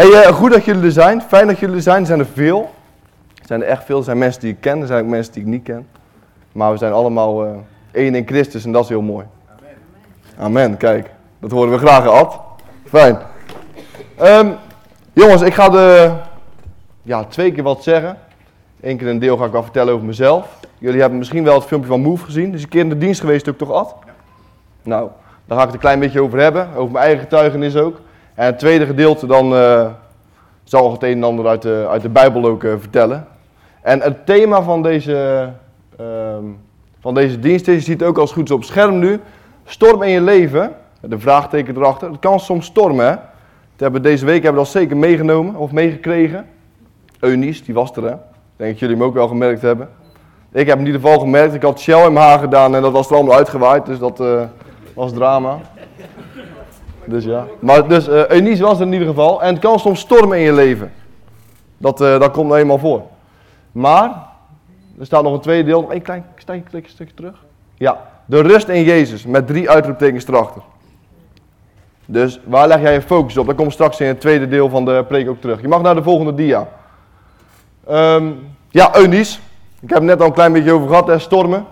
Hey, eh, goed dat jullie er zijn. Fijn dat jullie er zijn. Er zijn er veel. Er zijn er echt veel. Er zijn mensen die ik ken. Er zijn ook mensen die ik niet ken. Maar we zijn allemaal eh, één in Christus en dat is heel mooi. Amen. Amen. Kijk, dat horen we graag, Ad. Fijn. Ehm, jongens, ik ga de, ja, twee keer wat zeggen. Eén keer een deel ga ik wel vertellen over mezelf. Jullie hebben misschien wel het filmpje van Move gezien. Dus een keer in de dienst geweest ook toch, Ad? Nou, daar ga ik het een klein beetje over hebben. Over mijn eigen getuigenis ook. En het tweede gedeelte dan zal ik het een en ander uit de, uit de Bijbel ook uh, vertellen. En het thema van deze, uh, van deze dienst is, je ziet het ook als goed is op scherm nu. Storm in je leven, de vraagteken erachter. Het kan soms stormen hè. Hebben deze week hebben we dat zeker meegenomen of meegekregen. Eunice, die was er hè. Ik denk dat jullie hem ook wel gemerkt hebben. Ik heb in ieder geval gemerkt, ik had Shell in mijn haar gedaan en dat was er allemaal uitgewaaid. Dus dat uh, was drama. Dus ja. Maar dus uh, Eunice was er in ieder geval. En het kan soms stormen in je leven. Dat, uh, dat komt nou eenmaal voor. Maar, er staat nog een tweede deel. Nog één klein stukje, stukje terug. Ja, de rust in Jezus. Met drie uitroeptekens erachter. Dus waar leg jij je focus op? Dat komt straks in het tweede deel van de preek ook terug. Je mag naar de volgende dia. Um, ja, Eunice. Ik heb het net al een klein beetje over gehad, hè, stormen.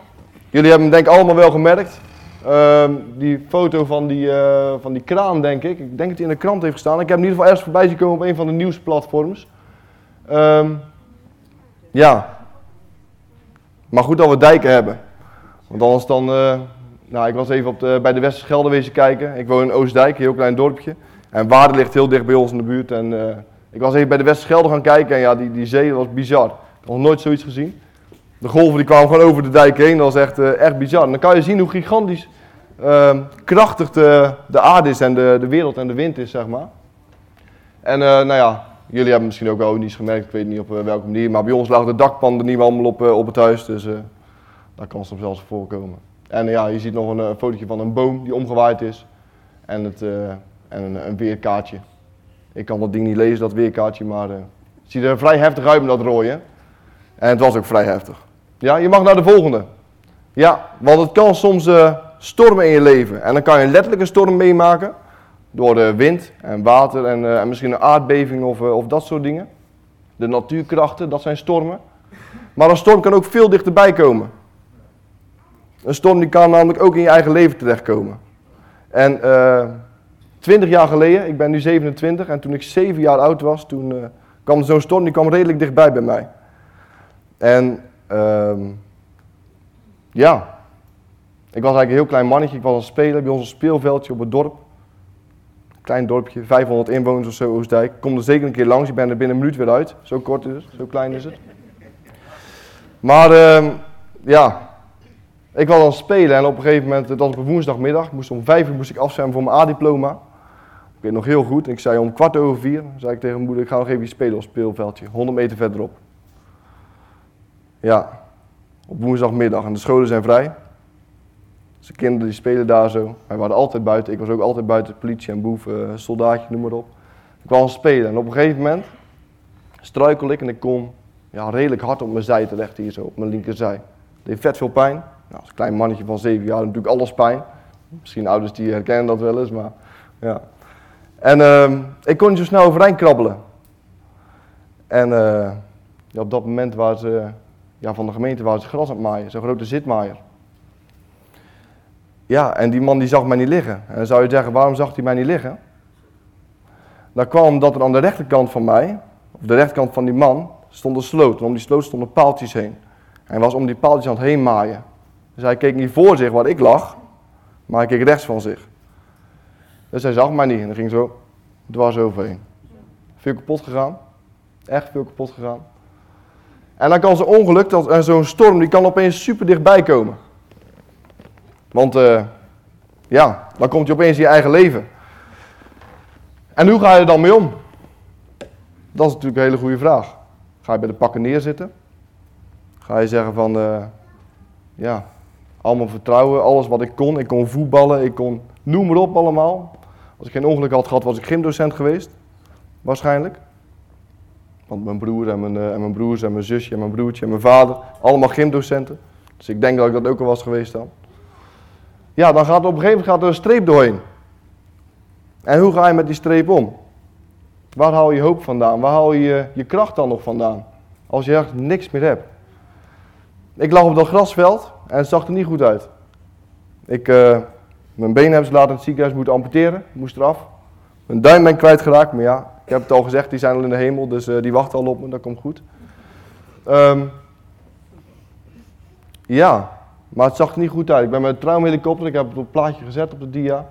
Jullie hebben hem denk ik allemaal wel gemerkt. Uh, die foto van die, uh, van die kraan, denk ik. Ik denk dat hij in de krant heeft gestaan. Ik heb in ieder geval ergens voorbij zien komen op een van de nieuwsplatforms. Um, ja. Maar goed dat we dijken hebben. Want anders dan... Uh, nou, ik was even op de, bij de Westerschelde wezen kijken. Ik woon in Oostdijk, een heel klein dorpje. En Waarde ligt heel dicht bij ons in de buurt. En uh, ik was even bij de Westerschelde gaan kijken. En ja, die, die zee was bizar. Ik had nog nooit zoiets gezien. De golven die kwamen gewoon over de dijk heen. Dat was echt, echt bizar. En dan kan je zien hoe gigantisch uh, krachtig de, de aarde is en de, de wereld en de wind is, zeg maar. En uh, nou ja, jullie hebben misschien ook wel iets gemerkt. Ik weet niet op welke manier. Maar bij ons lagen de dakpannen niet allemaal op, op het huis. Dus dat kan soms zelfs voorkomen. En ja, je ziet nog een, een fotootje van een boom die omgewaaid is. En, het, en een, een, weerkaartje. Ik kan dat ding niet lezen, dat weerkaartje. Maar het ziet er vrij heftig uit met dat rooien. En het was ook vrij heftig. Ja, je mag naar de volgende. Ja, want het kan soms uh, stormen in je leven. En dan kan je letterlijk een storm meemaken. Door de wind en water en, en misschien een aardbeving of, uh, of dat soort dingen. De natuurkrachten, dat zijn stormen. Maar een storm kan ook veel dichterbij komen. Een storm die kan namelijk ook in je eigen leven terechtkomen. En twintig jaar geleden, ik ben nu 27 en toen ik 7 jaar oud was, toen kwam zo'n storm die kwam redelijk dichtbij bij mij. En Um, ja, ik was eigenlijk een heel klein mannetje. Ik was een speler bij ons speelveldje op het dorp. Klein dorpje, 500 inwoners of zo, Oostdijk. Kom er zeker een keer langs. Ik ben er binnen een minuut weer uit. Zo kort is het, zo klein is het. Maar um, ja, ik was aan het spelen en op een gegeven moment, het was op een woensdagmiddag. Ik moest om vijf uur moest ik afzwemmen voor mijn A-diploma. Ik weet nog heel goed. Ik zei om kwart over vier, zei ik tegen mijn moeder, ik ga nog even spelen op het speelveldje. 100 meter verderop. Ja, op woensdagmiddag en de scholen zijn vrij. Dus de kinderen die spelen daar zo. Wij waren altijd buiten. Ik was ook altijd buiten, politie en boef, uh, soldaatje, noem maar op. Ik het spelen en op een gegeven moment struikel ik en ik kom ja, redelijk hard op mijn zij terecht hier zo, op mijn linkerzij. Het deed vet veel pijn. Nou, als klein mannetje van zeven jaar natuurlijk alles pijn. Misschien ouders die herkennen dat wel eens, maar ja. En uh, ik kon niet zo snel overeind krabbelen. En uh, ja, op dat moment waren ze ja, van de gemeente waar ze gras aan het maaien, zo'n grote zitmaaier. Ja, en die man die zag mij niet liggen. En dan zou je zeggen, waarom zag hij mij niet liggen? Dat kwam omdat er aan de rechterkant van mij, of de rechterkant van die man, stond een sloot. En om die sloot stonden paaltjes heen. En was om die paaltjes aan het heen maaien. Dus hij keek niet voor zich waar ik lag, maar hij keek rechts van zich. Dus hij zag mij niet en dan ging zo dwars overheen. Veel kapot gegaan. Echt veel kapot gegaan. En dan kan zo'n ongeluk, dat, zo'n storm, die kan opeens super dichtbij komen. Want uh, ja, dan komt je opeens in je eigen leven. En hoe ga je er dan mee om? Dat is natuurlijk een hele goede vraag. Ga je bij de pakken neerzitten? Ga je zeggen van, uh, ja, allemaal vertrouwen, alles wat ik kon. Ik kon voetballen, ik kon, noem maar op allemaal. Als ik geen ongeluk had gehad, was ik gymdocent geweest. Waarschijnlijk. Want mijn broer en mijn, uh, en mijn broers en mijn zusje en mijn broertje en mijn vader, allemaal gymdocenten. Dus ik denk dat ik dat ook al was geweest dan. Ja, dan gaat er op een gegeven moment gaat er een streep doorheen. En hoe ga je met die streep om? Waar haal je hoop vandaan? Waar haal je je kracht dan nog vandaan? Als je echt niks meer hebt. Ik lag op dat grasveld en het zag er niet goed uit. Ik, uh, mijn benen hebben ze later in het ziekenhuis moeten amputeren, moest eraf. Mijn duim ben ik kwijtgeraakt, maar ja, ik heb het al gezegd, die zijn al in de hemel, dus uh, die wachten al op me, dat komt goed. Um, ja, maar het zag er niet goed uit. Ik ben met een traumhelikopter, ik heb het op het plaatje gezet op de dia.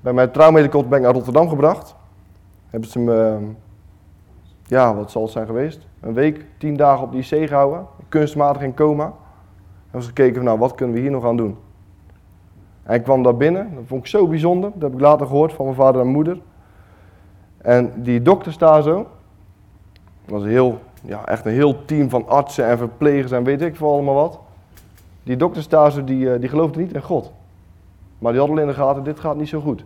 Bij mijn traumhelikopter ben ik naar Rotterdam gebracht. Hebben ze me, ja, wat zal het zijn geweest? Een week, tien dagen op de IC gehouden, kunstmatig in coma. Hebben ze gekeken van, nou, wat kunnen we hier nog aan doen? En ik kwam daar binnen, dat vond ik zo bijzonder. Dat heb ik later gehoord van mijn vader en moeder. En die dokters daar zo, was heel, ja, echt een heel team van artsen en verplegers en weet ik veel allemaal wat. Die dokters daar zo, die, eh, die geloofden niet in God. Maar die hadden al in de gaten, dit gaat niet zo goed.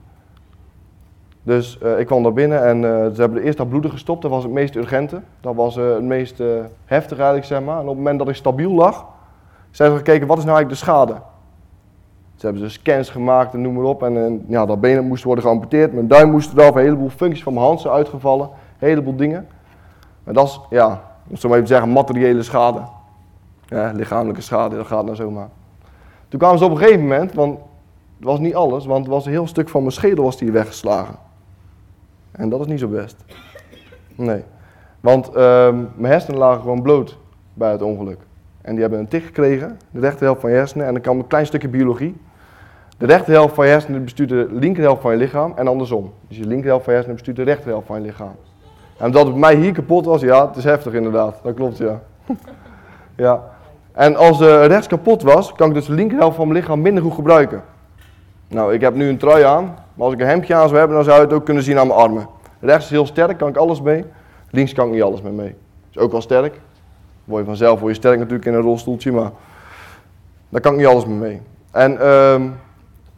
Dus uh, ik kwam daar binnen en uh, ze hebben eerst dat bloeden gestopt. Dat was het meest urgente. Dat was het meest heftig eigenlijk, zeg maar. En op het moment dat ik stabiel lag, zijn ze gekeken, wat is nou eigenlijk de schade? Ze hebben dus scans gemaakt en noem maar op. En, en ja, dat been moest worden geamputeerd. Mijn duim moest eraf. Een heleboel functies van mijn hand zijn uitgevallen. Een heleboel dingen. En dat is, ja, om zo maar even te zeggen, materiële schade. Ja, lichamelijke schade, dat gaat nou zomaar. Toen kwamen ze op een gegeven moment, want het was niet alles, want het was een heel stuk van mijn schedel was die weggeslagen. En dat is niet zo best. Nee. Want uh, mijn hersenen lagen gewoon bloot bij het ongeluk. En die hebben een tik gekregen, de rechterhelft van je hersenen, en dan kwam een klein stukje biologie. De rechterhelft van je hersenen bestuurt de linkerhelft van je lichaam en andersom. Dus je linkerhelft van je hersenen bestuurt de rechterhelft van je lichaam. En omdat het bij mij hier kapot was, ja, het is heftig inderdaad. Dat klopt, ja. ja. En als uh, rechts kapot was, kan ik dus de linkerhelft van mijn lichaam minder goed gebruiken. Nou, ik heb nu een trui aan, maar als ik een hemdje aan zou hebben, dan zou je het ook kunnen zien aan mijn armen. Rechts is heel sterk, kan ik alles mee. Links kan ik niet alles meer mee. Is ook wel sterk. Word je vanzelf word je sterk natuurlijk in een rolstoeltje, maar daar kan ik niet alles mee mee. En uh,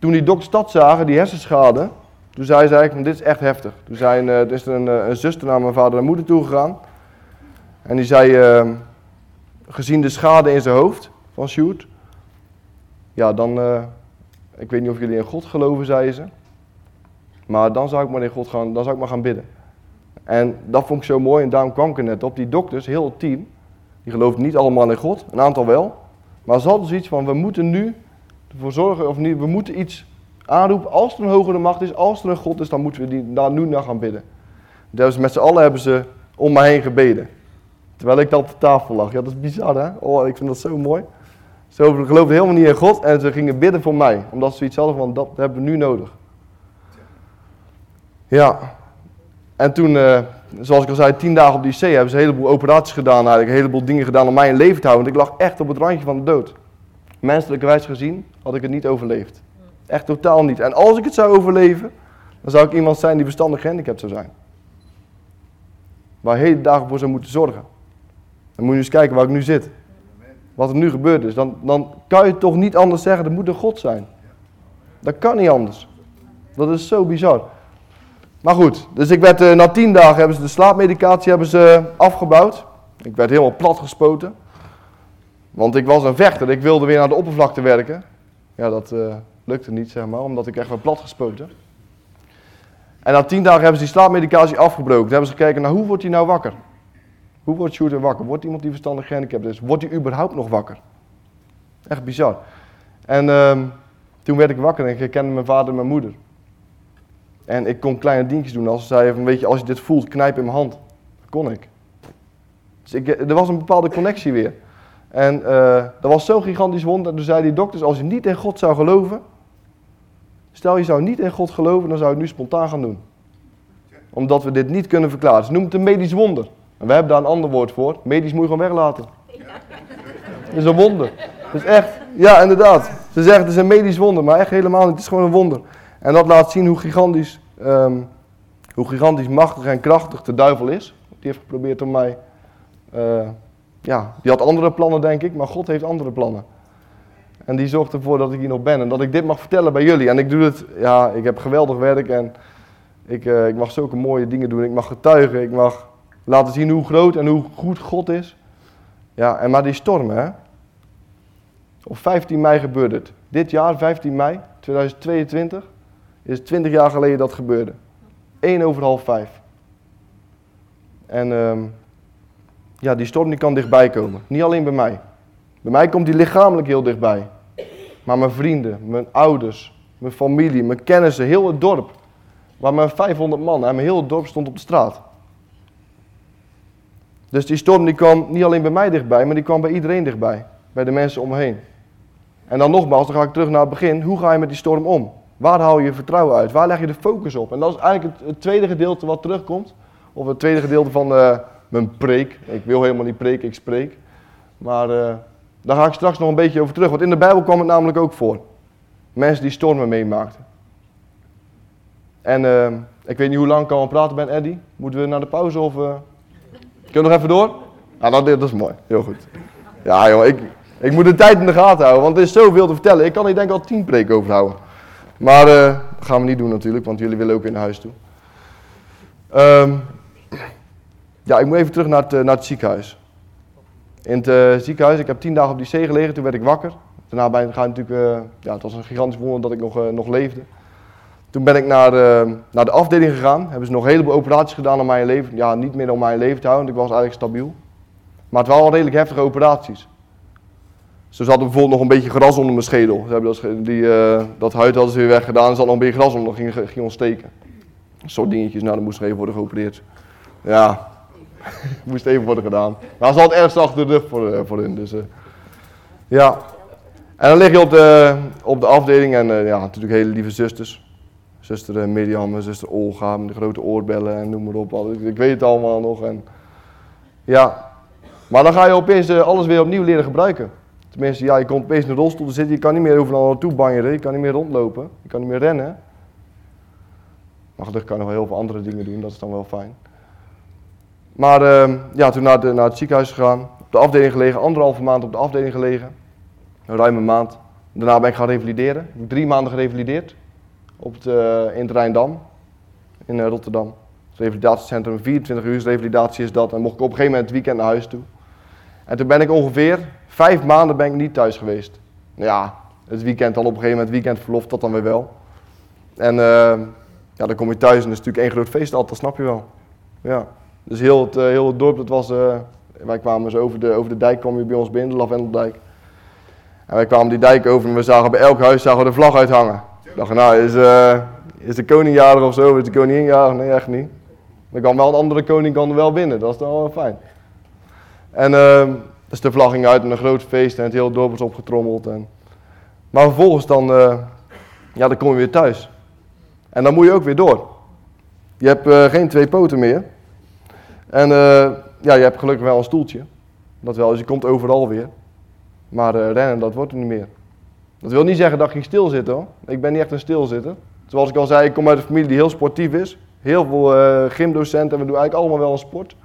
toen die dokters dat zagen, die hersenschade, toen zei ze eigenlijk, dit is echt heftig. Toen zijn, uh, is er een, uh, een, zuster naar mijn vader en moeder toe gegaan. En die zei, ehm, gezien de schade in zijn hoofd van Sjoerd, ja dan, eh, ik weet niet of jullie in God geloven, zei ze. Maar dan zou ik maar in God gaan, dan zou ik maar gaan bidden. En dat vond ik zo mooi en daarom kwam ik net op. Die dokters, heel het team, die geloofden niet allemaal in God, een aantal wel. Maar ze hadden zoiets van, we moeten nu ervoor zorgen, of niet, we moeten iets aanroepen. Als er een hogere macht is, als er een God is, dan moeten we die, daar nu naar gaan bidden. Dus met z'n allen hebben ze om mij heen gebeden. Terwijl ik dan op de tafel lag. Ja, dat is bizar hè? Oh, ik vind dat zo mooi. Ze geloofden helemaal niet in God en ze gingen bidden voor mij. Omdat ze zoiets hadden van, dat hebben we nu nodig. Ja. En toen, uh, zoals ik al zei, tien dagen op die zee hebben ze een heleboel operaties gedaan. Eigenlijk een heleboel dingen gedaan om mij in leven te houden. Want ik lag echt op het randje van de dood. Menselijke wijs gezien had ik het niet overleefd. Echt totaal niet. En als ik het zou overleven, dan zou ik iemand zijn die verstandig gehandicapt zou zijn. Waar hele dagen voor zou moeten zorgen. Dan moet je eens kijken waar ik nu zit. Wat er nu gebeurd is. Dan, dan kan je toch niet anders zeggen, dat moet een God zijn. Dat kan niet anders. Dat is zo bizar. Maar goed, dus ik werd, uh, na tien dagen hebben ze de slaapmedicatie hebben ze afgebouwd. Ik werd helemaal plat gespoten. Want ik was een vechter, ik wilde weer naar de oppervlakte werken. Ja, dat uh, lukte niet, zeg maar, omdat ik echt werd plat gespoten. En na tien dagen hebben ze die slaapmedicatie afgebroken. Toen hebben ze gekeken naar hoe wordt hij nou wakker. Hoe wordt Sjoerd wakker? Wordt iemand die verstandig gehandicapt is? Wordt hij überhaupt nog wakker? Echt bizar. En uh, toen werd ik wakker en ik herkende mijn vader en mijn moeder. En ik kon kleine dingetjes doen. Als ze zeiden van, weet je, als je dit voelt, knijp in mijn hand. Kon ik. Dus ik, er was een bepaalde connectie weer. En dat was zo'n gigantisch wonder. Toen zeiden die dokters, als je niet in God zou geloven... Stel je zou niet in God geloven, dan zou je het nu spontaan gaan doen. Omdat we dit niet kunnen verklaren. Ze noemen het een medisch wonder. En we hebben daar een ander woord voor. Medisch moet je gewoon weglaten. Dat is een wonder. Is echt, ja inderdaad. Ze zeggen het is een medisch wonder, maar echt helemaal niet. Het is gewoon een wonder. En dat laat zien hoe gigantisch, um, hoe gigantisch machtig en krachtig de duivel is. Die heeft geprobeerd om mij, uh, ja, die had andere plannen denk ik, maar God heeft andere plannen. En die zorgt ervoor dat ik hier nog ben en dat ik dit mag vertellen bij jullie. En ik doe het, ja, ik heb geweldig werk en ik, uh, ik mag zulke mooie dingen doen. Ik mag getuigen, ik mag laten zien hoe groot en hoe goed God is. Ja, en maar die stormen, hè. Op 15 mei gebeurde het. Dit jaar, 15 mei 2022, is 20 jaar geleden dat gebeurde. 1 over half 5. En ehm, ja, die storm die kan dichtbij komen. Niet alleen bij mij. Bij mij komt die lichamelijk heel dichtbij. Maar mijn vrienden, mijn ouders, mijn familie, mijn kennissen, heel het dorp. Waar mijn 500 man en mijn heel het dorp stond op de straat. Dus die storm die kwam niet alleen bij mij dichtbij, maar die kwam bij iedereen dichtbij. Bij de mensen om me heen. En dan nogmaals, dan ga ik terug naar het begin. Hoe ga je met die storm om? Waar haal je vertrouwen uit? Waar leg je de focus op? En dat is eigenlijk het, tweede gedeelte wat terugkomt. Of het tweede gedeelte van uh, mijn preek. Ik wil helemaal niet preken, ik spreek. Maar uh, daar ga ik straks nog een beetje over terug. Want in de Bijbel kwam het namelijk ook voor. Mensen die stormen meemaakten. En uh, ik weet niet hoe lang ik al praten ben, Eddie. Moeten we naar de pauze of... Kunnen we nog even door? Ah, dat, is mooi. Heel goed. Ja joh, ik, ik moet de tijd in de gaten houden, want er is zoveel te vertellen. Ik kan hier denk ik al tien preken over houden. Maar dat gaan we niet doen natuurlijk, want jullie willen ook naar huis toe. Um, ja, ik moet even terug naar het, naar het ziekenhuis. In het uh, ziekenhuis, ik heb tien dagen op die zee gelegen, toen werd ik wakker. Daarna ben ik, natuurlijk, uh, ja, het was een gigantisch wonder dat ik nog, nog leefde. Toen ben ik naar naar de afdeling gegaan, hebben ze nog een heleboel operaties gedaan om mijn leven, ja, niet meer om mijn leven te houden, want ik was eigenlijk stabiel. Maar het waren wel redelijk heftige operaties. Zat er bijvoorbeeld nog een beetje gras onder mijn schedel. Ze hebben dat, die, dat huid hadden ze weer weggedaan. Er zat nog een beetje gras onder, ging, ging ontsteken. Een soort dingetjes, nou dat moest er even worden geopereerd. Ja, moest even worden gedaan. Maar ze had ergens achter de rug voor, uh, voor hun. Dus, uh, ja. En dan lig je op de, op de afdeling en ja, natuurlijk hele lieve zusters. Zuster Mirjam, zuster Olga, met de grote oorbellen en noem maar op. Ik weet het allemaal nog. En, ja. Maar dan ga je opeens alles weer opnieuw leren gebruiken. Tenminste, ja, je komt opeens in een rolstoel te zitten, je kan niet meer overal naartoe banjeren, je kan niet meer rondlopen, je kan niet meer rennen. Maar gelukkig kan je nog wel heel veel andere dingen doen, dat is dan wel fijn. Maar uh, ja, toen naar, naar, het ziekenhuis gegaan, op de afdeling gelegen, anderhalve maand op de afdeling gelegen. Een ruime maand. Daarna ben ik gaan revalideren. Ik heb drie maanden gerevalideerd op het, uh, in in uh, Rotterdam. Het revalidatiecentrum, 24 uur revalidatie is dat. En mocht ik op een gegeven moment het weekend naar huis toe. En toen ben ik ongeveer vijf maanden ben ik niet thuis geweest. Ja, het weekend dan op een gegeven moment, weekendverlof, dat dan weer wel. En uh, ja, dan kom je thuis en dat is natuurlijk één groot feest altijd, dat snap je wel. Ja, dus heel het, uh, heel het dorp, dat was, uh, wij kwamen zo over de, over de dijk, kwam je bij ons binnen, de Lavendeldijk. En wij kwamen die dijk over en we zagen bij elk huis zagen we de vlag uithangen. Ik dacht, nou, is, is de koningjarig of zo, is de koninginjarig? Nee, echt niet. Dan kan wel een andere koning kan er wel binnen, dat is dan wel fijn. En uh, dus de vlag ging uit en een groot feest en het hele dorp was opgetrommeld. En... Maar vervolgens dan, ja, dan kom je weer thuis. En dan moet je ook weer door. Je hebt geen twee poten meer. En uh, ja, je hebt gelukkig wel een stoeltje. Dat wel, dus je komt overal weer. Maar rennen, dat wordt er niet meer. Dat wil niet zeggen dat ik ging stilzitten hoor. Ik ben niet echt een stilzitter. Zoals ik al zei, ik kom uit een familie die heel sportief is. Heel veel gymdocenten en we doen eigenlijk allemaal wel een sport.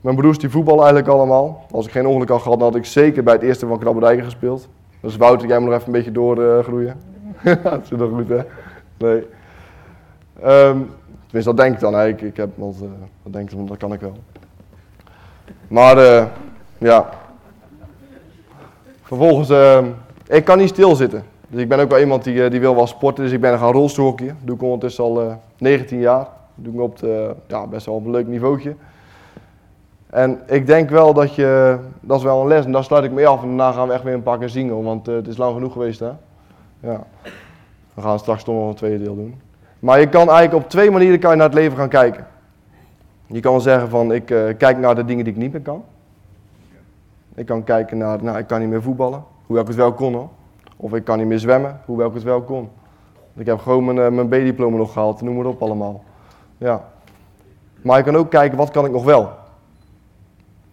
Mijn broers die voetballen eigenlijk allemaal. Als ik geen ongeluk had gehad, dan had ik zeker bij het eerste van Krabberdijken gespeeld. Dus Wouter, jij moet nog even een beetje doorgroeien. Uh, dat zit nog goed, hè? Nee. Um, tenminste, dat denk ik dan eigenlijk. Ik heb wat, uh, dat want dat kan ik wel. Maar, uh, ja. Vervolgens, uh, ik kan niet stilzitten. Dus ik ben ook wel iemand die, die wil wel sporten. Dus ik ben gaan rolstoelhockeyen. Doe ik ondertussen al 19 jaar. Doe ik op het, ja, best wel op een leuk niveautje. En ik denk wel dat je, dat is wel een les en daar sluit ik mee af en daarna gaan we echt weer een paar keer zingen, want het is lang genoeg geweest hè. Ja. We gaan straks toch nog een tweede deel doen. Maar je kan eigenlijk op twee manieren kan je naar het leven gaan kijken. Je kan zeggen van ik uh, kijk naar de dingen die ik niet meer kan. Ik kan kijken naar, nou ik kan niet meer voetballen, hoewel ik het wel kon hoor. Of ik kan niet meer zwemmen, hoewel ik het wel kon. Ik heb gewoon mijn, uh, mijn B-diploma nog gehaald, noem maar op allemaal. Ja. Maar je kan ook kijken, wat kan ik nog wel?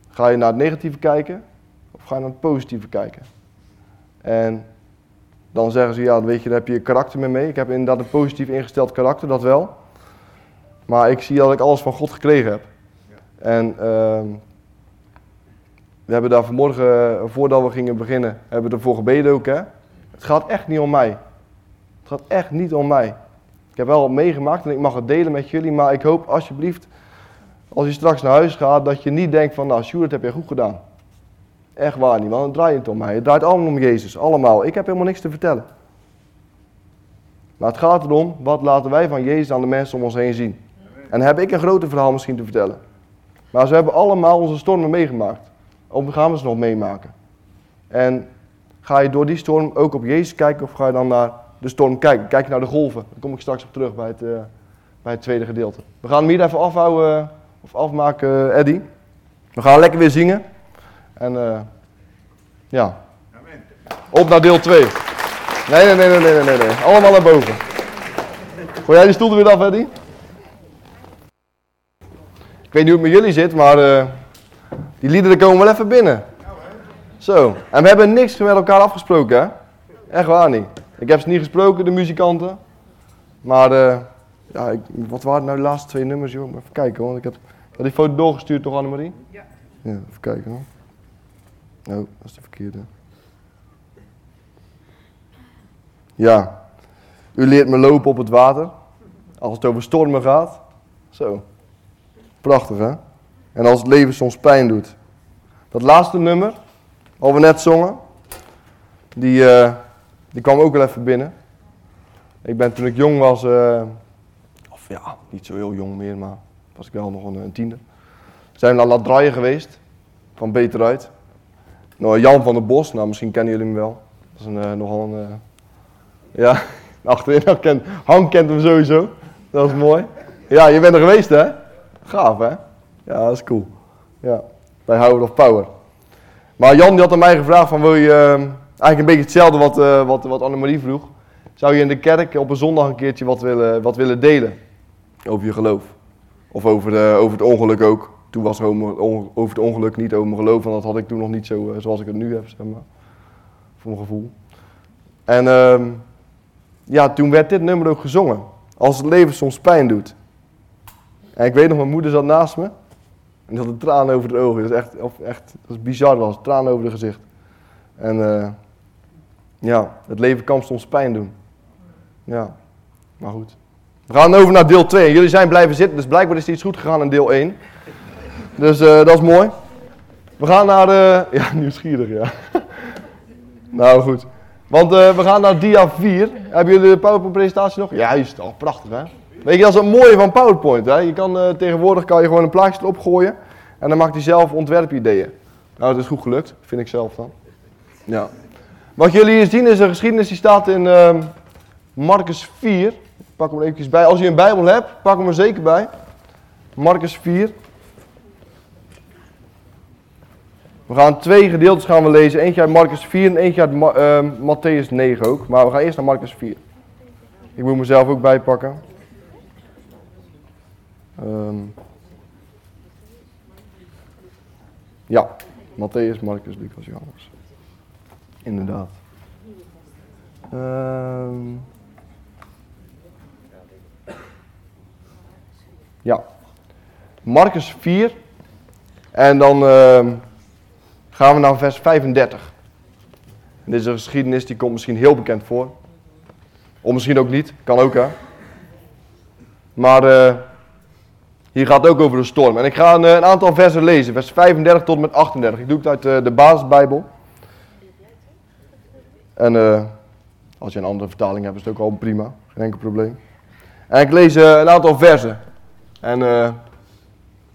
Ga je naar het negatieve kijken of ga je naar het positieve kijken? En dan zeggen ze, ja, weet je, daar heb je karakter mee mee. Ik heb inderdaad een positief ingesteld karakter, dat wel. Maar ik zie dat ik alles van God gekregen heb. En uh, we hebben daar vanmorgen, voordat we gingen beginnen, hebben we ervoor gebeden ook. Hè? Het gaat echt niet om mij. Het gaat echt niet om mij. Ik heb wel wat meegemaakt en ik mag het delen met jullie, maar ik hoop alsjeblieft als je straks naar huis gaat, dat je niet denkt van, nou Sjoerd, dat heb je goed gedaan. Echt waar niet, want het draait niet om mij. Het draait allemaal om Jezus, allemaal. Ik heb helemaal niks te vertellen. Maar het gaat erom, wat laten wij van Jezus aan de mensen om ons heen zien. En heb ik een groter verhaal misschien te vertellen. Maar ze hebben allemaal onze stormen meegemaakt. Of gaan we ze nog meemaken? En ga je door die storm ook op Jezus kijken of ga je dan naar de storm kijken? Kijk naar de golven? Daar kom ik straks op terug bij het, uh, bij het tweede gedeelte. We gaan hem hier even afhouden, of afmaken, Eddy. We gaan lekker weer zingen. En uh, ja, op naar deel 2. Nee, nee, nee, nee, nee, nee, nee. Allemaal naar boven. Gooi jij die stoel er weer af, Eddy? Ik weet niet hoe het met jullie zit, maar uh, die liederen komen wel even binnen. Zo. En we hebben niks met elkaar afgesproken, hè? Echt waar niet. Ik heb ze niet gesproken, de muzikanten. Maar, uh, ja, ik, wat waren nou de laatste twee nummers, joh? Even kijken, want ik heb, had die foto doorgestuurd, toch, Annemarie? Ja. Ja, even kijken, hoor. Oh, dat is de verkeerde. Ja. U leert me lopen op het water. Als het over stormen gaat. Zo. Prachtig, hè? En als het leven soms pijn doet. Dat laatste nummer, wat we net zongen, die, uh, die kwam ook wel even binnen. Ik ben toen ik jong was, uh, of ja, niet zo heel jong meer, maar was ik wel nog een, een tiende. Zijn we naar La geweest, van Beter uit. Nou, Jan van der Bos, nou misschien kennen jullie hem wel. Dat is een, uh, nogal een, ja, achterin, nou, kent, Han kent hem sowieso. Dat is mooi. Ja, je bent er geweest hè? Gaaf hè? Ja, dat is cool. Ja, bij Howard of Power. Maar Jan die had aan mij gevraagd van wil je, uh, eigenlijk een beetje hetzelfde wat, uh, wat, wat Annemarie vroeg. Zou je in de kerk op een zondag een keertje wat willen, wat willen delen? Over je geloof. Of over, de, over het ongeluk ook. Toen was het over het ongeluk niet over mijn geloof, want dat had ik toen nog niet zo uh, zoals ik het nu heb, zeg maar. Voor mijn gevoel. En uh, ja, toen werd dit nummer ook gezongen. Als het leven soms pijn doet. En ik weet nog, mijn moeder zat naast me. En die had een traan over de ogen. Dat is echt, of echt dat is bizar was. Traan over de gezicht. En uh, ja, het leven kan soms pijn doen. Ja, maar goed. We gaan over naar deel 2. Jullie zijn blijven zitten, dus blijkbaar is er iets goed gegaan in deel 1. Dus uh, dat is mooi. We gaan naar de... Ja, nieuwsgierig, ja. nou goed. Want uh, we gaan naar dia 4. Hebben jullie de PowerPoint-presentatie nog? Juist, oh, prachtig hè. Weet je, dat is het mooie van PowerPoint. Hè? Je kan, uh, tegenwoordig kan je gewoon een plaatje erop gooien en dan maakt hij zelf ontwerpideeën. Nou, dat is goed gelukt, vind ik zelf dan. Ja. Wat jullie hier zien is een geschiedenis die staat in uh, Marcus 4. Ik pak hem er even bij. Als je een Bijbel hebt, pak hem er zeker bij. Marcus 4. We gaan twee gedeeltes gaan we lezen. Eentje uit Marcus 4 en eentje uit Ma uh, Matthäus 9 ook. Maar we gaan eerst naar Marcus 4. Ik moet mezelf ook bijpakken. Um, ja, Matthäus, Marcus, Lucas, Johannes. Inderdaad. Um, ja. Marcus 4. En dan gaan we naar vers 35. En dit is een geschiedenis die komt misschien heel bekend voor. Of misschien ook niet, kan ook hè. Maar uh, hier gaat ook over de storm. En ik ga een, een, aantal versen lezen, vers 35 tot en met 38. Ik doe het uit de, de basisbijbel. En als je een andere vertaling hebt, is het ook al prima. Geen enkel probleem. En ik lees een aantal versen. En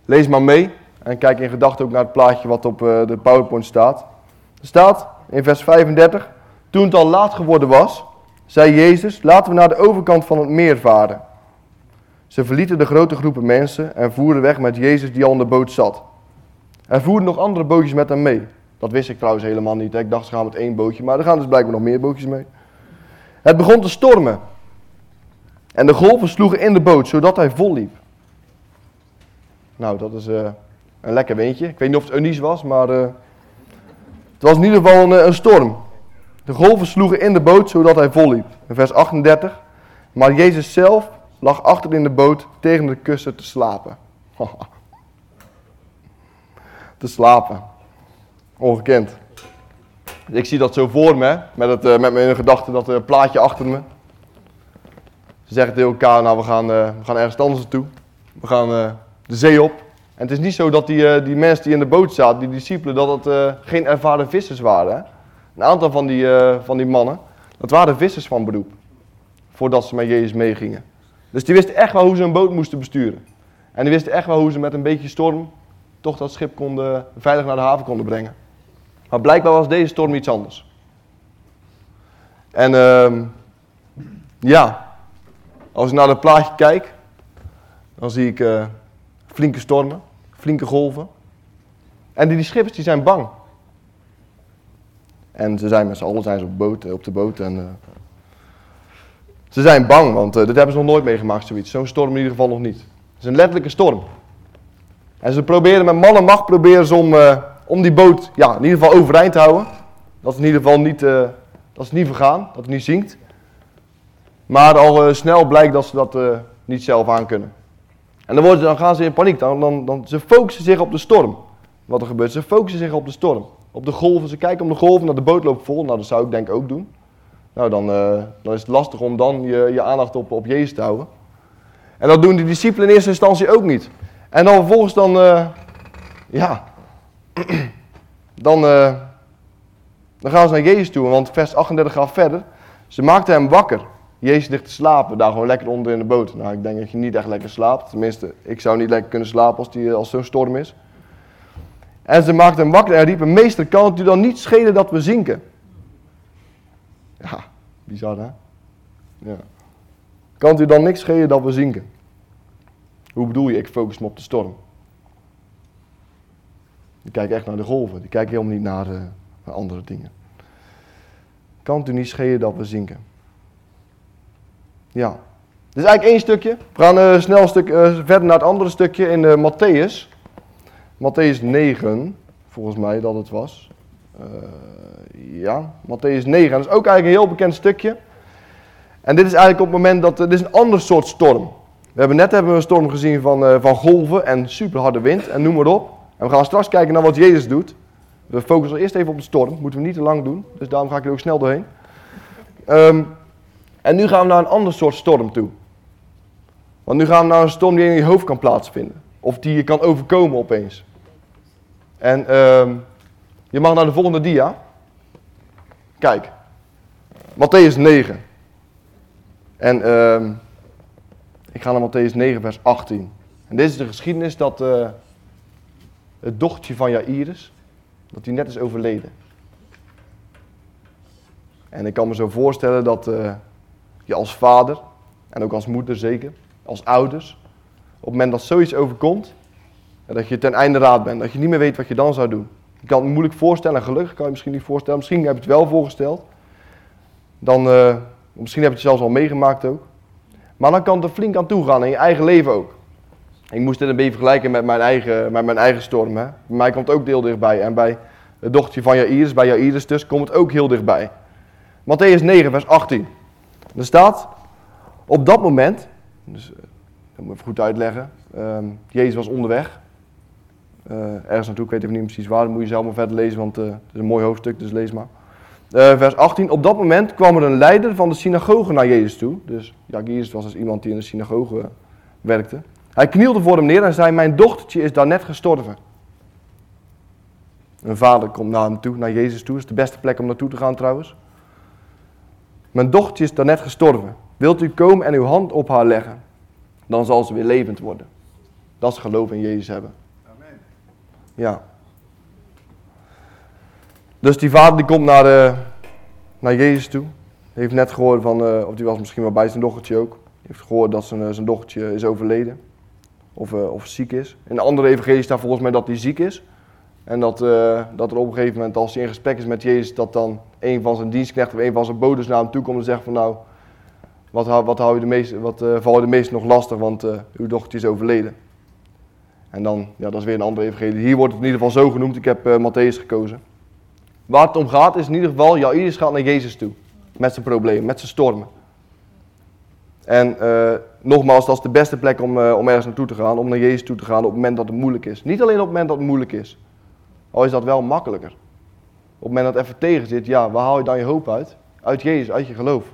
lees maar mee. En kijk in gedachten ook naar het plaatje wat op de PowerPoint staat. Er staat in vers 35. Toen het al laat geworden was, zei Jezus, laten we naar de overkant van het meer varen. Ze verlieten de grote groepen mensen en voeren weg met Jezus die al in de boot zat. Er voerden nog andere bootjes met hem mee. Dat wist ik trouwens helemaal niet. Ik dacht ze gaan met één bootje, maar er gaan dus blijkbaar nog meer bootjes mee. Het begon te stormen. En de golven sloegen in de boot, zodat hij vol liep. Nou, dat is uh, een lekker windje. Ik weet niet of het Unies was, maar uh, het was in ieder geval een, eh, een, storm. De golven sloegen in de boot, zodat hij vol liep. In vers 38. Maar Jezus zelf lag achter in de boot tegen de kussen te slapen. te slapen. Ongekend. Ik zie dat zo voor me, met, het, uh, met mijn gedachte dat uh, plaatje achter me. Ze zeggen tegen elkaar, nou we gaan, we gaan ergens anders naartoe. We gaan de zee op. En het is niet zo dat die, die mensen die in de boot zaten, die discipelen, dat het geen ervaren vissers waren. Een aantal van die, van die mannen, dat waren vissers van beroep. Voordat ze met Jezus meegingen. Dus die wisten echt wel hoe ze een boot moesten besturen. En die wisten echt wel hoe ze met een beetje storm toch dat schip konden, veilig naar de haven konden brengen. Maar blijkbaar was deze storm iets anders. En ehm, ja, als ik naar het plaatje kijk, dan zie ik uh, flinke stormen, flinke golven. En die, die schippers die zijn bang. En ze zijn met z'n allen zijn ze op, boot, op de boot en uh, ze zijn bang, want uh, dit hebben ze nog nooit meegemaakt, zoiets. Zo'n storm in ieder geval nog niet. Het is een letterlijke storm. En ze proberen met man macht proberen ze om, om die boot ja, in ieder geval overeind te houden. Dat het in ieder geval niet, dat het niet vergaan, dat het niet zinkt. Maar al snel blijkt dat ze dat niet zelf aan kunnen. En dan, dan gaan ze in paniek. Dan, dan, dan, ze focussen zich op de storm. Wat er gebeurt, ze focussen zich op de storm. Op de golven, ze kijken om de golven, naar de boot loopt vol. Nou, dat zou ik denk ook doen. Nou, dan, uh, dan is het lastig om dan je, je aandacht op, op Jezus te houden. En dat doen de discipelen in eerste instantie ook niet. En dan vervolgens dan, uh, ja, dan, uh, dan gaan ze naar Jezus toe. Want vers 38 gaat verder. Ze maakten hem wakker. Jezus ligt te slapen, daar gewoon lekker onder in de boot. Nou, ik denk dat je niet echt lekker slaapt. Tenminste, ik zou niet lekker kunnen slapen als, die, als zo'n storm is. En ze maakten hem wakker en riepen, meester, kan het u dan niet schelen dat we zinken? Ja, bizar hè? Ja. Kan het u dan niks schelen dat we zinken? Hoe bedoel je, ik focus me op de storm? Die kijken echt naar de golven, die kijken helemaal niet naar, uh, naar andere dingen. Kan het u niet schelen dat we zinken? Ja. Is eigenlijk één stukje. We gaan uh, snel stuk uh, verder naar het andere stukje in uh, Matthäus. Matthäus 9, volgens mij dat het was. ja, Matthäus 9. Dat is ook eigenlijk een heel bekend stukje. En dit is eigenlijk op het moment dat, dit is een ander soort storm. We hebben net hebben we een storm gezien van, van golven en super harde wind en noem maar op. En we gaan straks kijken naar wat Jezus doet. We focussen eerst even op de storm, moeten we niet te lang doen. Dus daarom ga ik er ook snel doorheen. Um, en nu gaan we naar een ander soort storm toe. Want nu gaan we naar een storm die in je hoofd kan plaatsvinden. Of die je kan overkomen opeens. En um, je mag naar de volgende dia. Kijk. Matthäus 9. En um, ik ga naar Matthäus 9 vers 18. En dit is de geschiedenis dat uh, het dochtertje van Jairus, dat hij net is overleden. En ik kan me zo voorstellen dat... Je als vader, en ook als moeder zeker, als ouders, op het moment dat zoiets overkomt, dat je ten einde raad bent, dat je niet meer weet wat je dan zou doen. Je kan het moeilijk voorstellen, en gelukkig kan je, misschien niet voorstellen, misschien heb je het wel voorgesteld. Dan, uh, misschien heb je het zelfs al meegemaakt ook. Maar dan kan het er flink aan toe gaan in je eigen leven ook. Ik moest dit een beetje vergelijken met mijn eigen, met mijn eigen storm. Hè. Mij komt ook heel dichtbij. En bij het dochtertje van Jairus, bij Jairus dus, komt het ook heel dichtbij. Matthäus 9, vers 18. Er staat, op dat moment, dus eh, dat moet ik even goed uitleggen, um, Jezus was onderweg, uh, ergens naartoe, ik weet even niet precies waar, dat moet je zelf maar verder lezen, want uh, het is een mooi hoofdstuk, dus lees maar. Vers 18, op dat moment kwam er een leider van de synagoge naar Jezus toe. Dus ja, Jezus was dus iemand die in de synagoge werkte. Hij knielde voor hem neer en zei, mijn dochtertje is daar net gestorven. Een vader komt naar hem toe, naar Jezus toe, dat is de beste plek om naartoe te gaan trouwens. Mijn dochtertje is daarnet gestorven. Wilt u komen en uw hand op haar leggen? Dan zal ze weer levend worden. Dat is geloof in Jezus hebben. Amen. Ja. Dus die vader die komt naar, uh, naar Jezus toe. Heeft net gehoord van, uh, of die was misschien wel bij zijn dochtertje ook. Heeft gehoord dat zijn, uh, zijn dochtertje is overleden. Of, of ziek is. In de andere evangelie staat volgens mij dat hij ziek is. En dat, uh, dat er op een gegeven moment, als hij in gesprek is met Jezus, dat dan een van zijn dienstknechten of een van zijn bodes naar hem toe komt en zegt van nou, wat, wat, hou je de meeste, wat uh, val je de meeste nog lastig, want uh, uw dochter is overleden. En dan, ja, dat is weer een andere evangelie. Hier wordt het in ieder geval zo genoemd, ik heb Matthäus gekozen. Waar het om gaat is in ieder geval, Jairus gaat naar Jezus toe. Met zijn problemen, met zijn stormen. En nogmaals, dat is de beste plek om, om ergens naartoe te gaan, om naar Jezus toe te gaan op het moment dat het moeilijk is. Niet alleen op het moment dat het moeilijk is. Al is dat wel makkelijker. Op het moment dat het even tegen zit, ja, waar haal je dan je hoop uit? Uit Jezus, uit je geloof.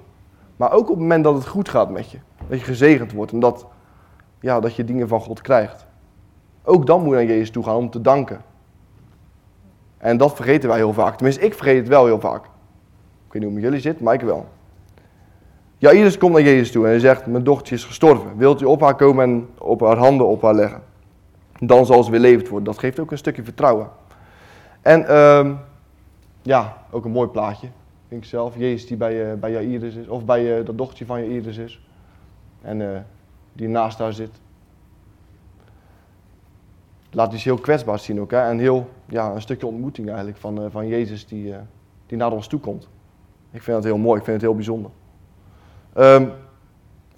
Maar ook op het moment dat het goed gaat met je. Dat je gezegend wordt en dat, ja, dat je dingen van God krijgt. Ook dan moet je naar Jezus toe gaan om te danken. En dat vergeten wij heel vaak. Tenminste, ik vergeet het wel heel vaak. Ik weet niet hoe met jullie zit, maar ik wel. Jairus komt naar Jezus toe en hij zegt, mijn dochtertje is gestorven. Wilt u op haar komen en op haar handen op haar leggen? dan zal ze weer levend worden. Dat geeft ook een stukje vertrouwen. En ehm, ja, ook een mooi plaatje, vind ik zelf. Jezus die bij, uh, bij Jairus is, of bij uh, dat dochtertje van Jairus is. En uh, die naast haar zit. Laat iets heel kwetsbaars zien ook. Hè? En heel, ja, een stukje ontmoeting eigenlijk van, van Jezus die, die naar ons toe komt. Ik vind dat heel mooi, ik vind het heel bijzonder. Um,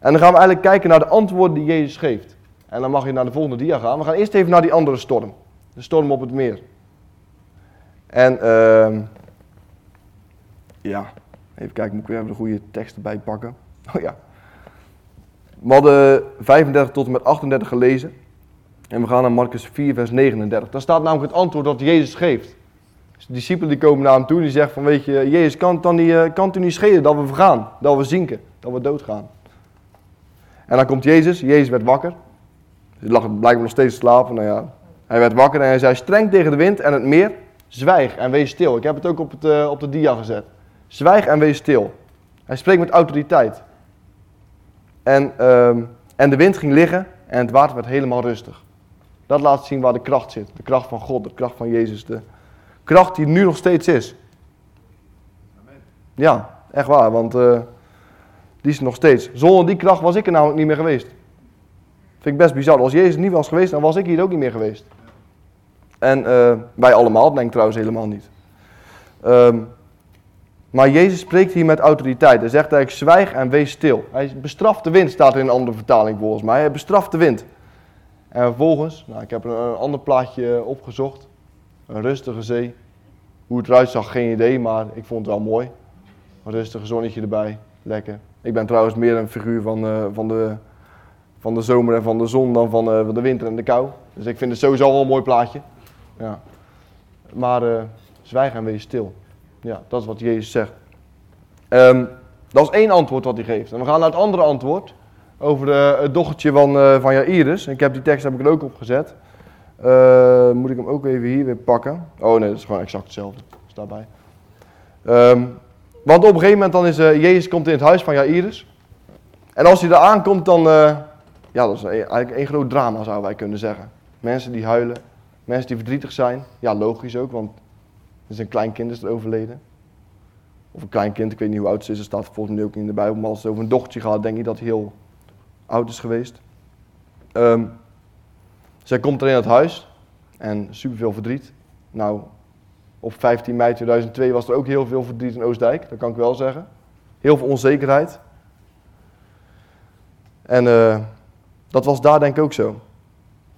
en dan gaan we eigenlijk kijken naar de antwoorden die Jezus geeft. En dan mag je naar de volgende dia gaan. We gaan eerst even naar die andere storm. De storm op het meer. En uh, ja, even kijken, moet ik weer even de goede tekst erbij pakken. Oh ja. We hadden 35 tot en met 38 gelezen. En we gaan naar Marcus 4, vers 39. Daar staat namelijk het antwoord dat Jezus geeft. Dus de discipelen die komen naar hem toe die zeggen van, weet je, Jezus, kan het, dan niet, eh, kan het u niet schelen dat we vergaan, dat we zinken, dat we doodgaan? En dan komt Jezus, Jezus werd wakker. Hij lag blijkbaar nog steeds te slapen. Nou ja, hij werd wakker en hij zei streng tegen de wind en het meer, zwijg en wees stil. Ik heb het ook op, het, uh, op de dia gezet. Zwijg en wees stil. Hij spreekt met autoriteit. En, um, en de wind ging liggen en het water werd helemaal rustig. Dat laat zien waar de kracht zit. De kracht van God, de kracht van Jezus. De kracht die nu nog steeds is. Amen. Ja, echt waar. Want uh, die is nog steeds. Zonder die kracht was ik er namelijk niet meer geweest. Vind ik best bizar. Als Jezus niet was geweest, dan was ik hier ook niet meer geweest. En uh, wij allemaal, denk ik trouwens helemaal niet. Um, maar Jezus spreekt hier met autoriteit. Hij zegt eigenlijk zwijg en wees stil. Hij bestraft de wind, staat er in een andere vertaling volgens mij. Hij bestraft de wind. En vervolgens, nou, ik heb een, ander plaatje opgezocht. Een rustige zee. Hoe het eruit zag, geen idee, maar ik vond het wel mooi. Een rustige zonnetje erbij, lekker. Ik ben trouwens meer een figuur van, uh, van, de, van de zomer en van de zon dan van, uh, van de winter en de kou. Dus ik vind het sowieso wel een mooi plaatje. Ja. Maar uh, zwijg en wees stil. Ja, dat is wat Jezus zegt. Um, dat is één antwoord wat hij geeft. En we gaan naar het andere antwoord. Over de, het dochtertje van, uh, van Jairus. Ik heb die tekst heb ik er ook opgezet. Uh, moet ik hem ook even hier weer pakken? Oh nee, dat is gewoon exact hetzelfde. Staat bij. Um, want op een gegeven moment dan is Jezus komt in het huis van Jairus. En als hij daar aankomt, dan. Ja, dat is eigenlijk één groot drama, zouden wij kunnen zeggen. Mensen die huilen, mensen die verdrietig zijn. Ja, logisch ook, want er is een klein kind is er overleden. Of een klein kind, ik weet niet hoe oud het is, er staat volgens mij ook in de Bijbel. Maar als het over een dochtertje gaat, denk ik dat hij heel oud is geweest. Um, zij komt er in het huis en superveel verdriet. Nou, op 15 mei 2002 was er ook heel veel verdriet in Oostdijk, dat kan ik wel zeggen. Heel veel onzekerheid. En uh, dat was daar denk ik ook zo.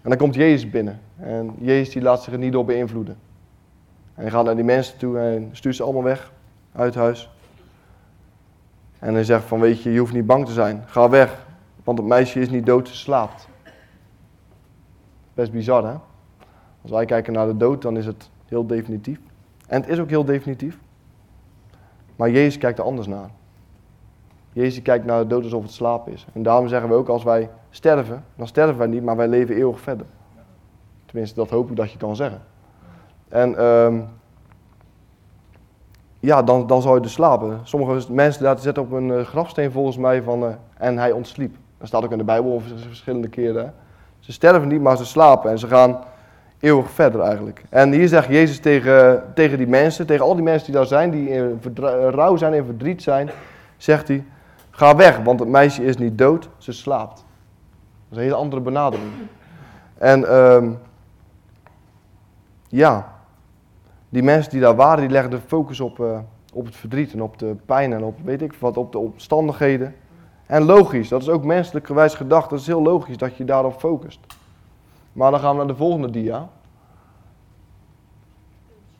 En dan komt Jezus binnen. En Jezus die laat zich er niet door beïnvloeden. En hij gaat naar die mensen toe en stuurt ze allemaal weg uit huis. En hij zegt van weet je, je hoeft niet bang te zijn. Ga weg, want het meisje is niet dood, ze slaapt. Best bizar hè? Als wij kijken naar de dood, dan is het heel definitief. En het is ook heel definitief. Maar Jezus kijkt er anders naar. Jezus kijkt naar de dood alsof het slaap is. En daarom zeggen we ook, als wij sterven, dan sterven wij niet, maar wij leven eeuwig verder. Tenminste, dat hoop ik dat je kan zeggen. En um, ja, dan, dan zou je dus slapen. Sommige mensen laten zetten op een uh, grafsteen volgens mij van, uh, en hij ontsliep. Dat staat ook in de Bijbel verschillende keren. Ze sterven niet, maar ze slapen en ze gaan eeuwig verder eigenlijk. En hier zegt Jezus tegen, tegen die mensen, tegen al die mensen die daar zijn, die in rouw zijn en verdriet zijn, zegt hij, ga weg, want het meisje is niet dood, ze slaapt. Dat is een hele andere benadering. En um, ja, die mensen die daar waren, die legden de focus op, uh, op het verdriet en op de pijn en op weet ik wat, op de omstandigheden. En logisch, dat is ook menselijk gewijs gedacht, dat is heel logisch dat je daarop focust. Maar dan gaan we naar de volgende dia.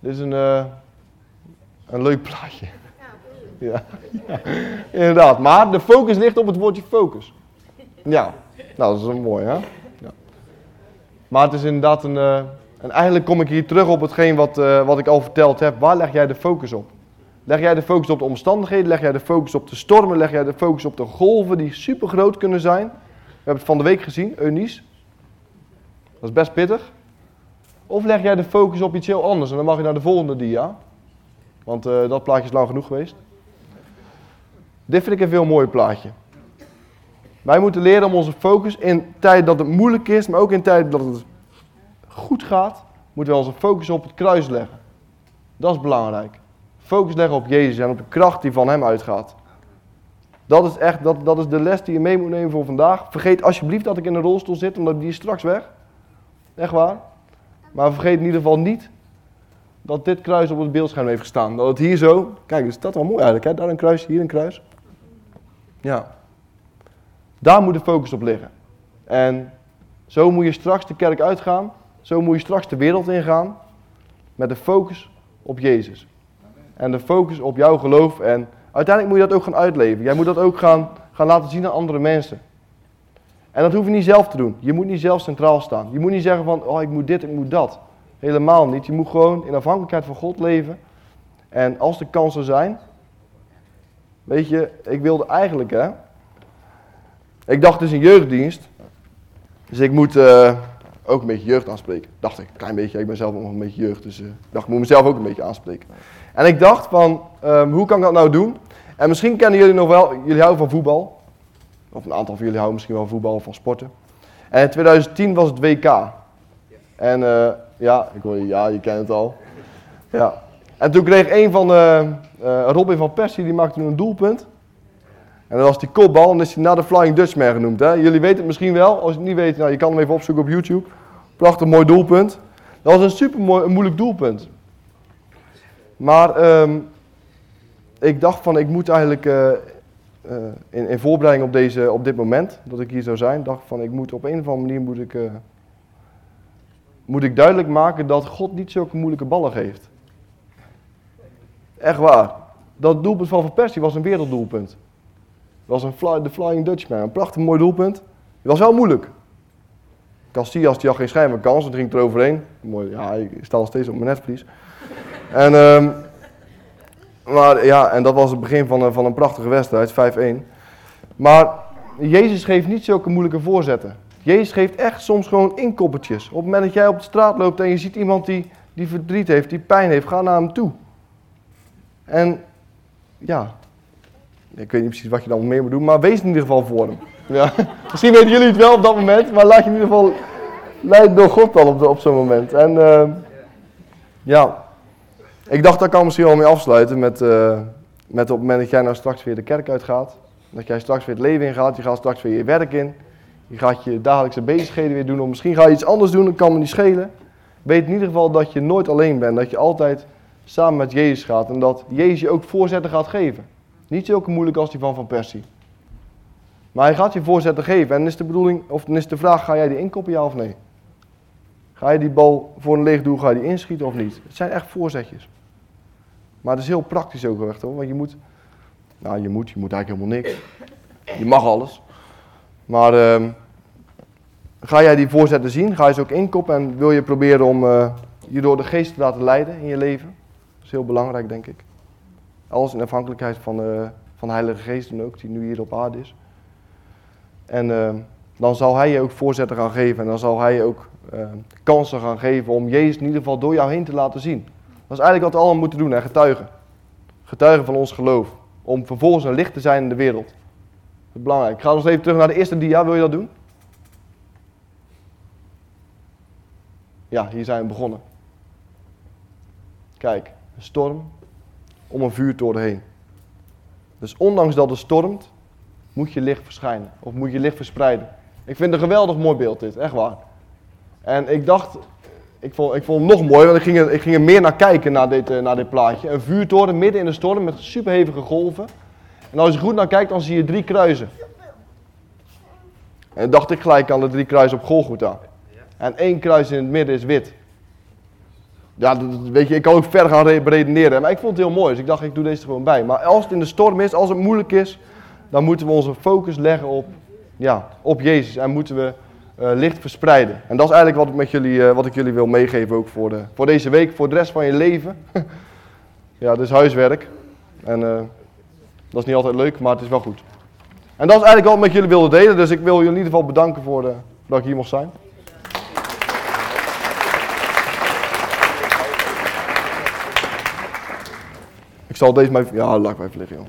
Dit is een, uh, een leuk plaatje. Ja, ja, inderdaad. Maar de focus ligt op het woordje focus. Ja, nou dat is wel mooi hè. Ja. Maar het is inderdaad een, uh, en eigenlijk kom ik hier terug op hetgeen wat, uh, wat ik al verteld heb. Waar leg jij de focus op? Leg jij de focus op de omstandigheden? Leg jij de focus op de stormen? Leg jij de focus op de golven die super groot kunnen zijn? We hebben het van de week gezien, Eunice. Dat is best pittig. Of leg jij de focus op iets heel anders? En dan mag je naar de volgende dia. Want uh, dat plaatje is lang genoeg geweest. Dit vind ik een veel mooier plaatje. Wij moeten leren om onze focus in tijden dat het moeilijk is, maar ook in tijden dat het goed gaat, moeten we onze focus op het kruis leggen. Dat is belangrijk. Focus leggen op Jezus en op de kracht die van hem uitgaat. Dat is echt, dat, dat is de les die je mee moet nemen voor vandaag. Vergeet alsjeblieft dat ik in een rolstoel zit, omdat die straks weg. Echt waar. Maar vergeet in ieder geval niet dat dit kruis op het beeldscherm heeft gestaan. Dat het hier zo, kijk, is dat wel mooi eigenlijk, hè? daar een kruis, hier een kruis. Ja. Daar moet de focus op liggen. En zo moet je straks de kerk uitgaan, zo moet je straks de wereld ingaan, met de focus op Jezus. En de focus op jouw geloof en uiteindelijk moet je dat ook gaan uitleven. Jij moet dat ook gaan, gaan laten zien aan andere mensen. En dat hoef je niet zelf te doen. Je moet niet zelf centraal staan. Je moet niet zeggen van, oh ik moet dit, ik moet dat. Helemaal niet. Je moet gewoon in afhankelijkheid van God leven. En als de kansen zijn. Weet je, ik wilde eigenlijk hè. Ik dacht dus in jeugddienst. Dus ik moet uh, ook een beetje jeugd aanspreken. Dacht ik, een klein beetje. Ik ben zelf ook nog een beetje jeugd. Dus ik dacht, ik moet mezelf ook een beetje aanspreken. En ik dacht van, um, hoe kan ik dat nou doen? En misschien kennen jullie nog wel, jullie houden van voetbal. Of een aantal van jullie houden misschien wel van voetbal of van sporten. En in 2010 was het WK. En uh, ja, ik hoor, ja, je kent het al. Ja. En toen kreeg een van de, uh, Robin van Persie, die maakte een doelpunt. En dat was die kopbal, en is hij na de Flying Dutchman genoemd. Hè? Jullie weten het misschien wel, als je het niet weet, nou, je kan hem even opzoeken op YouTube. Prachtig mooi doelpunt. Dat was een super mooi, een moeilijk doelpunt. Maar um, ik dacht van, ik moet eigenlijk uh, uh, in, in, voorbereiding op, deze, op dit moment, dat ik hier zou zijn, dacht van, ik moet op een of andere manier moet ik, uh, moet ik duidelijk maken dat God niet zulke moeilijke ballen geeft. Echt waar. Dat doelpunt van Van Persie was een werelddoelpunt. Was een fly, de Flying Dutchman, een prachtig mooi doelpunt. Het was wel moeilijk. Casillas die had geen schijn van kans, het ging er overheen. Mooi, ja, ik sta nog steeds op mijn netvlies. En, um, maar ja, en dat was het begin van, van een prachtige wedstrijd, 5-1. Maar Jezus geeft niet zulke moeilijke voorzetten. Jezus geeft echt soms gewoon inkoppertjes. Op het moment dat jij op de straat loopt en je ziet iemand die, die verdriet heeft, die pijn heeft, ga naar hem toe. En ja, ik weet niet precies wat je dan meer moet doen, maar wees in ieder geval voor hem. Ja. Misschien weten jullie het wel op dat moment, maar laat je in ieder geval leiden door God dan op, zo'n moment. En uh, ja, ik dacht daar kan misschien wel mee afsluiten met, uh, met op het moment dat jij nou straks weer de kerk uitgaat. Dat jij straks weer het leven ingaat, je gaat straks weer je werk in. Je gaat je dagelijkse bezigheden weer doen. Of misschien ga je iets anders doen, dat kan me niet schelen. Weet in ieder geval dat je nooit alleen bent. Dat je altijd samen met Jezus gaat. En dat Jezus je ook voorzetten gaat geven. Niet zulke moeilijk als die van Van Persie. Maar hij gaat je voorzetten geven. En dan is de bedoeling, of dan is de vraag, ga jij die inkoppen ja of nee? Ga je die bal voor een leeg doel, ga je die inschieten of niet? Het zijn echt voorzetjes. Maar het is heel praktisch ook echt hoor. Want je moet, nou je moet, je moet eigenlijk helemaal niks. Je mag alles. Maar uh, ga jij die voorzetten zien? Ga je ze ook inkoppen en wil je proberen om uh, je door de geest te laten leiden in je leven? Dat is heel belangrijk denk ik. Alles in afhankelijkheid van, uh, van de Heilige Geest dan ook, die nu hier op aarde is. En uh, dan zal hij je ook voorzetten gaan geven en dan zal hij je ook kansen gaan geven om Jezus in ieder geval door jou heen te laten zien. Dat is eigenlijk wat we allemaal moeten doen, hè? getuigen. Getuigen van ons geloof. Om vervolgens een licht te zijn in de wereld. Dat is belangrijk. Ik ga eens even terug naar de eerste dia. Wil je dat doen? Ja, hier zijn we begonnen. Kijk, een storm om een vuurtoren heen. Dus ondanks dat het stormt, moet je licht verschijnen. Of moet je licht verspreiden. Ik vind een geweldig mooi beeld dit, echt waar. En ik dacht, ik vond, ik vond het nog mooi, want ik ging, er, ik ging er meer naar kijken naar dit, uh, naar dit plaatje. Een vuurtoren midden in de storm met superhevige golven. En als je goed naar kijkt, dan zie je drie kruisen. En dacht ik gelijk aan de drie kruisen op Golgotha. En één kruis in het midden is wit. Ja, weet je, ik kan ook verder gaan redeneren. Maar ik vond het heel mooi, dus ik dacht ik doe deze gewoon bij. Maar als het in de storm is, als het moeilijk is, dan moeten we onze focus leggen op, ja, op Jezus. En moeten we uh, licht verspreiden. En dat is eigenlijk wat ik, met jullie, uh, wat ik jullie wil meegeven ook voor, de, voor deze week, voor de rest van je leven. ja, is huiswerk. En uh, dat is niet altijd leuk, maar het is wel goed. En dat is eigenlijk wat ik met jullie wilde delen. Dus ik wil jullie in ieder geval bedanken voor dat ik hier mocht zijn. Ik zal deze maar even... Ja, laat maar even liggen, joh.